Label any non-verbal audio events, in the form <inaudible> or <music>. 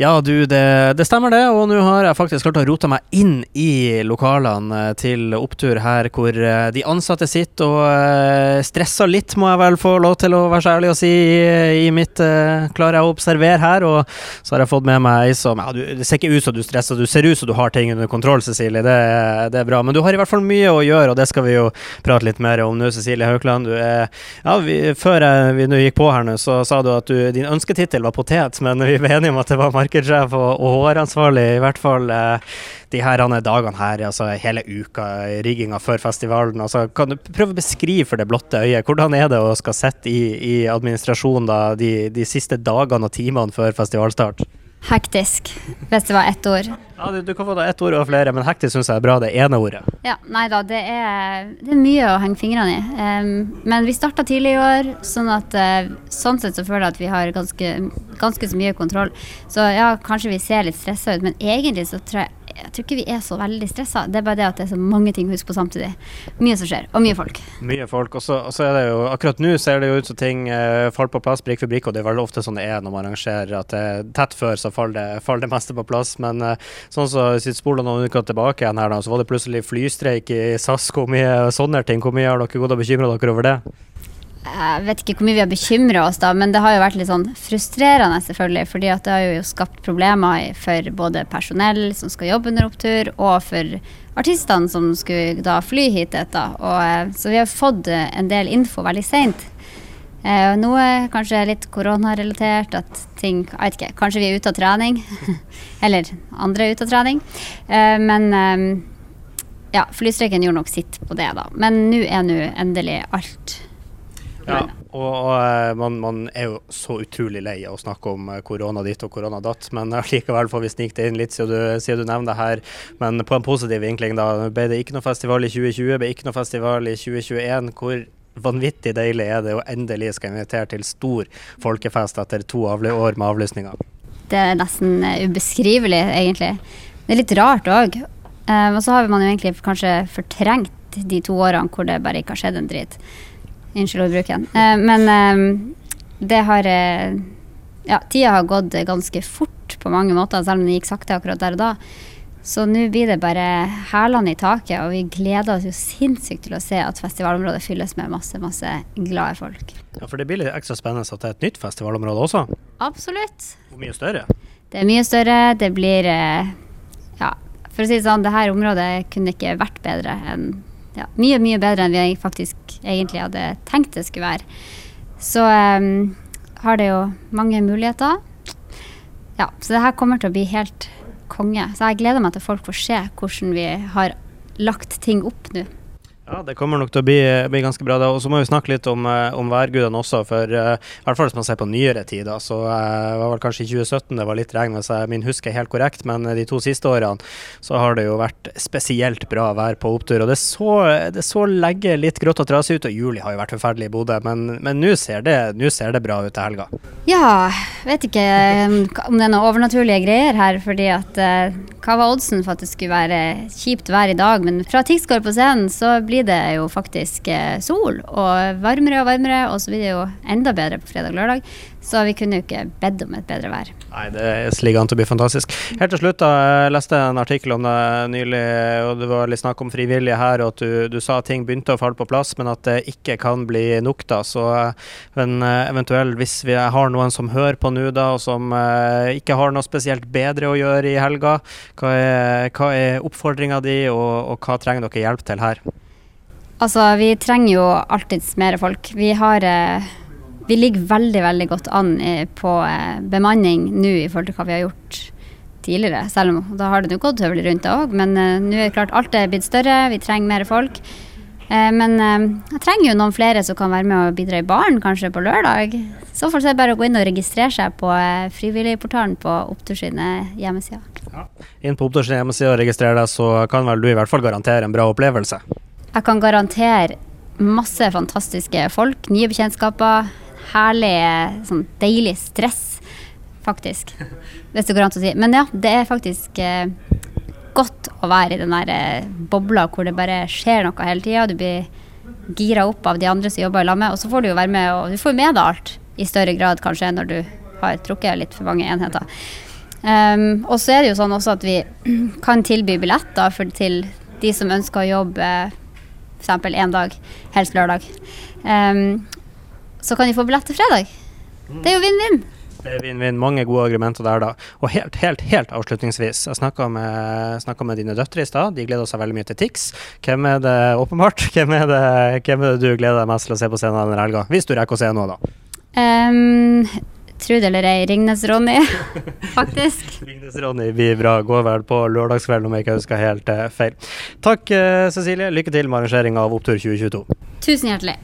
Ja, du, det, det, stemmer det. Og nå har jeg faktisk klart å rote meg inn i lokalene eh, til Opptur her, hvor eh, de ansatte sitter og uh, stresser litt, må jeg vel få lov til å være så ærlig og si, i, i mitt uh, klarer jeg å observere her. Og så har jeg fått med meg ei som ja, du, Det ser ikke ut som du stresser, du ser ut som du har ting under kontroll, Cecilie. Det, det, er bra. Men du har i hvert fall mye å gjøre, og det skal vi jo prate litt mer om nå, Cecilie Haukeland. Du er, ja, vi, før jeg, vi gikk på her nå, så sa du at du, din ønsketittel var potet, men vi ble enige om at det var marked markedssjef og, og HR-ansvarlig, i hvert fall eh, de her dagene her, altså hele uka, rigginga før festivalen. Altså, kan du prøve å beskrive for det blotte øyet, hvordan er det å skal sitte i, i administrasjonen da, de, de siste dagene og timene før festivalstart? Hektisk, hvis det var ett ord. Ja, du, du kan få da ett ord og flere, men hektisk syns jeg er bra, det ene ordet. Ja, nei da, det er, det er mye å henge fingrene i. Um, men vi starta tidlig i år, sånn at uh, sånn sett så føler jeg at vi har ganske, ganske så mye kontroll. Så ja, kanskje vi ser litt stressa ut, men egentlig så tror jeg jeg tror ikke vi er så veldig stressa. Det er bare det at det er så mange ting å huske på samtidig. Mye som skjer, og mye folk. Mye folk. Og så er det jo Akkurat nå ser det jo ut som ting eh, faller på plass prikk for prikk, og det er veldig ofte sånn det er når man arrangerer at er tett før, så faller det, faller det meste på plass. Men eh, sånn så hvis spoler noen uker tilbake igjen her, da, så var det plutselig flystreik i SAS. Hvor mye sånne ting? Hvor mye har dere gått og bekymra dere over det? Jeg vet ikke hvor mye vi har bekymra oss, da, men det har jo vært litt sånn frustrerende, selvfølgelig. fordi at det har jo skapt problemer for både personell som skal jobbe under opptur, og for artistene som skulle da fly hit. Etter. Og, eh, så vi har fått en del info veldig seint. Eh, noe kanskje litt koronarelatert, at ting Jeg vet ikke, kanskje vi er ute av trening. <laughs> Eller andre er ute av trening. Eh, men eh, ja, flystreiken gjorde nok sitt på det, da. Men nå er nå endelig alt ja, og, og eh, man, man, er jo så utrolig lei av å snakke om eh, korona ditt og korona datt, men likevel får vi snike det inn litt siden du, siden du nevner det her. Men på en positiv vinkling, da. Ble det ikke noe festival i 2020, ble ikke noe festival i 2021. Hvor vanvittig deilig er det å endelig skal invitere til stor folkefest etter to år med avlysninger? Det er nesten eh, ubeskrivelig, egentlig. Det er litt rart òg. Og så har man jo egentlig kanskje fortrengt de to årene hvor det bare ikke har skjedd en dritt. Unnskyld ordbruken. Uh, men uh, det har uh, Ja, tida har gått ganske fort på mange måter, selv om det gikk sakte akkurat der og da. Så nå blir det bare hælene i taket, og vi gleder oss jo sinnssykt til å se at festivalområdet fylles med masse, masse glade folk. Ja, For det blir litt ekstra spennende at det er et nytt festivalområde også? Absolutt. Hvor mye større? Det er mye større. Det blir Ja, for å si det sånn, det her området kunne ikke vært bedre enn ja, mye, mye bedre enn vi faktisk egentlig hadde tenkt det skulle være. Så um, har det jo mange muligheter. Ja, så det her kommer til å bli helt konge. Så jeg gleder meg til folk får se hvordan vi har lagt ting opp nå. Ja, Det kommer nok til å bli, bli ganske bra. Og så må vi snakke litt om, eh, om værgudene også. For uh, i hvert fall hvis man ser på nyere tid, da, så uh, var vel kanskje i 2017 det var litt regn, hvis jeg min husk er helt korrekt. Men de to siste årene så har det jo vært spesielt bra vær på opptur. Og det så, det så legge litt grått og trasig ut. Og juli har jo vært forferdelig i Bodø, men nå ser, ser, det bra ut til helga. Ja, vet ikke om det er noen overnaturlige greier her. fordi at uh, hva var oddsen for at det skulle være kjipt vær i dag? Men fra Tixgård på scenen så blir blir det jo faktisk eh, sol, og varmere og varmere, og så blir det jo enda bedre på fredag og lørdag. Så vi kunne jo ikke bedt om et bedre vær. Nei, det ligger an til å bli fantastisk. Helt til slutt, da, jeg leste en artikkel om det nylig, og det var litt snakk om frivillige her, og at du, du sa at ting begynte å falle på plass, men at det ikke kan bli nok, da. Så men eh, eventuelt, hvis vi har noen som hører på nå, da, og som eh, ikke har noe spesielt bedre å gjøre i helga, hva er, hva er oppfordringa di, og, og hva trenger dere hjelp til her? Altså, vi trenger jo alltids mer folk. Vi har eh, Vi ligger veldig, veldig godt an eh, på eh, bemanning nå i forhold til hva vi har gjort tidligere. Selv om da har det jo gått høvelig rundt det òg. Men nå er det klart alt er blitt større, vi trenger mer folk. Men jeg trenger jo noen flere som kan være med og bidra i baren, kanskje på lørdag. Så får det bare å gå inn og registrere seg på frivilligportalen på Opptur sine hjemmesider. Ja. Inn på Opptur sine og registrere deg, så kan vel du i hvert fall garantere en bra opplevelse? Jeg kan garantere masse fantastiske folk, nye bekjentskaper, herlig, sånn deilig stress, faktisk. <laughs> Hvis det går an å si. Men ja, det er faktisk eh, godt å være i den der eh, bobla hvor det bare skjer noe hele tida. Du blir gira opp av de andre som jobber i lag med, og så får du jo være med og du får med deg alt i større grad kanskje når du har trukket litt for mange enheter. Um, og så er det jo sånn også at vi <clears throat> kan tilby billetter for, til de som ønsker å jobbe f.eks. én dag, helst lørdag. Um, så kan de få billett til fredag. Det er jo vinn-vinn. Det er vinn-vinn. Mange gode argumenter der, da. Og helt, helt, helt avslutningsvis. Jeg snakka med, med, dine døtre i stad. De gleder seg veldig mye til Tix. Hvem er det, åpenbart, <laughs> hvem er det, hvem er det du gleder deg mest til å se på scenen denne helga? Hvis du rekker å se noe, da. Um, Tro det eller ei, Ringnes-Ronny, <laughs> faktisk. Ringnes-Ronny blir bra. Går vel på lørdagskvelden om jeg ikke husker helt uh, feil. Takk, uh, Cecilie. Lykke til med arrangeringa av Opptur 2022. Tusen hjertelig.